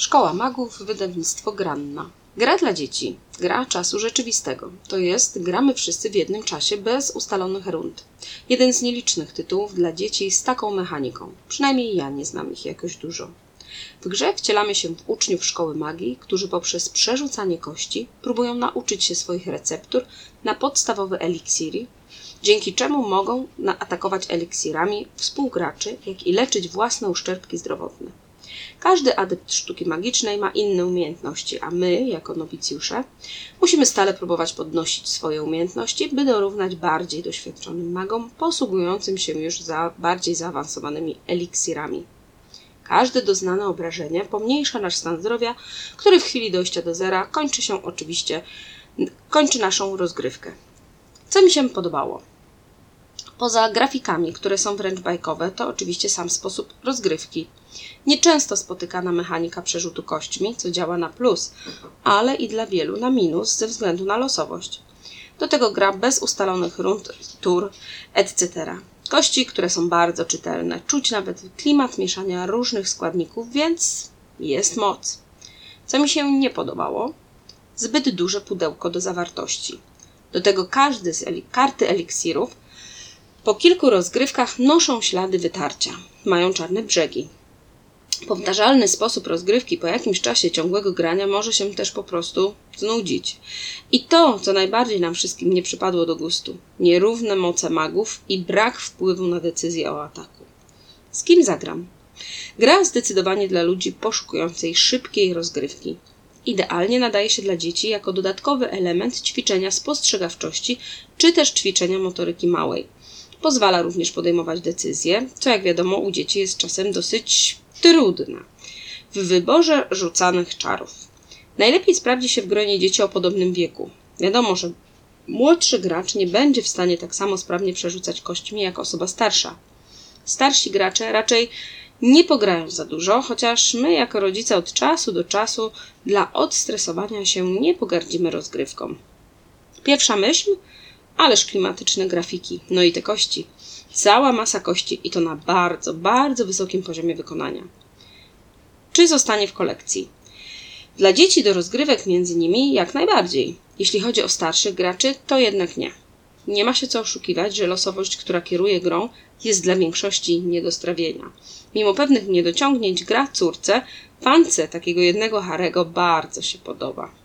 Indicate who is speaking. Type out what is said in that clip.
Speaker 1: Szkoła Magów, wydawnictwo Granna. Gra dla dzieci. Gra czasu rzeczywistego. To jest gramy wszyscy w jednym czasie bez ustalonych rund. Jeden z nielicznych tytułów dla dzieci z taką mechaniką. Przynajmniej ja nie znam ich jakoś dużo. W grze wcielamy się w uczniów szkoły magii, którzy poprzez przerzucanie kości próbują nauczyć się swoich receptur na podstawowe eliksiry, dzięki czemu mogą atakować eliksirami współgraczy, jak i leczyć własne uszczerbki zdrowotne. Każdy adept sztuki magicznej ma inne umiejętności, a my, jako nowicjusze, musimy stale próbować podnosić swoje umiejętności, by dorównać bardziej doświadczonym magom, posługującym się już za bardziej zaawansowanymi eliksirami. Każde doznane obrażenie pomniejsza nasz stan zdrowia, który w chwili dojścia do zera kończy się oczywiście, kończy naszą rozgrywkę. Co mi się podobało? Poza grafikami, które są wręcz bajkowe, to oczywiście sam sposób rozgrywki. Nieczęsto spotykana mechanika przerzutu kośćmi, co działa na plus, ale i dla wielu na minus ze względu na losowość. Do tego gra bez ustalonych rund, tur, etc. Kości, które są bardzo czytelne, czuć nawet klimat mieszania różnych składników, więc jest moc. Co mi się nie podobało? Zbyt duże pudełko do zawartości. Do tego każdy z karty eliksirów po kilku rozgrywkach noszą ślady wytarcia. Mają czarne brzegi. Powtarzalny sposób rozgrywki po jakimś czasie ciągłego grania może się też po prostu znudzić. I to, co najbardziej nam wszystkim nie przypadło do gustu: nierówne moce magów i brak wpływu na decyzję o ataku. Z kim zagram? Gra zdecydowanie dla ludzi poszukującej szybkiej rozgrywki. Idealnie nadaje się dla dzieci jako dodatkowy element ćwiczenia spostrzegawczości czy też ćwiczenia motoryki małej. Pozwala również podejmować decyzje, co jak wiadomo u dzieci jest czasem dosyć trudne. W wyborze rzucanych czarów. Najlepiej sprawdzi się w gronie dzieci o podobnym wieku. Wiadomo, że młodszy gracz nie będzie w stanie tak samo sprawnie przerzucać kośćmi jak osoba starsza. Starsi gracze raczej nie pograją za dużo, chociaż my jako rodzice od czasu do czasu dla odstresowania się nie pogardzimy rozgrywką. Pierwsza myśl? Ależ klimatyczne grafiki. No i te kości. Cała masa kości i to na bardzo, bardzo wysokim poziomie wykonania. Czy zostanie w kolekcji? Dla dzieci do rozgrywek między nimi jak najbardziej. Jeśli chodzi o starszych graczy, to jednak nie. Nie ma się co oszukiwać, że losowość, która kieruje grą, jest dla większości nie do strawienia. Mimo pewnych niedociągnięć gra córce, fance takiego jednego Harego bardzo się podoba.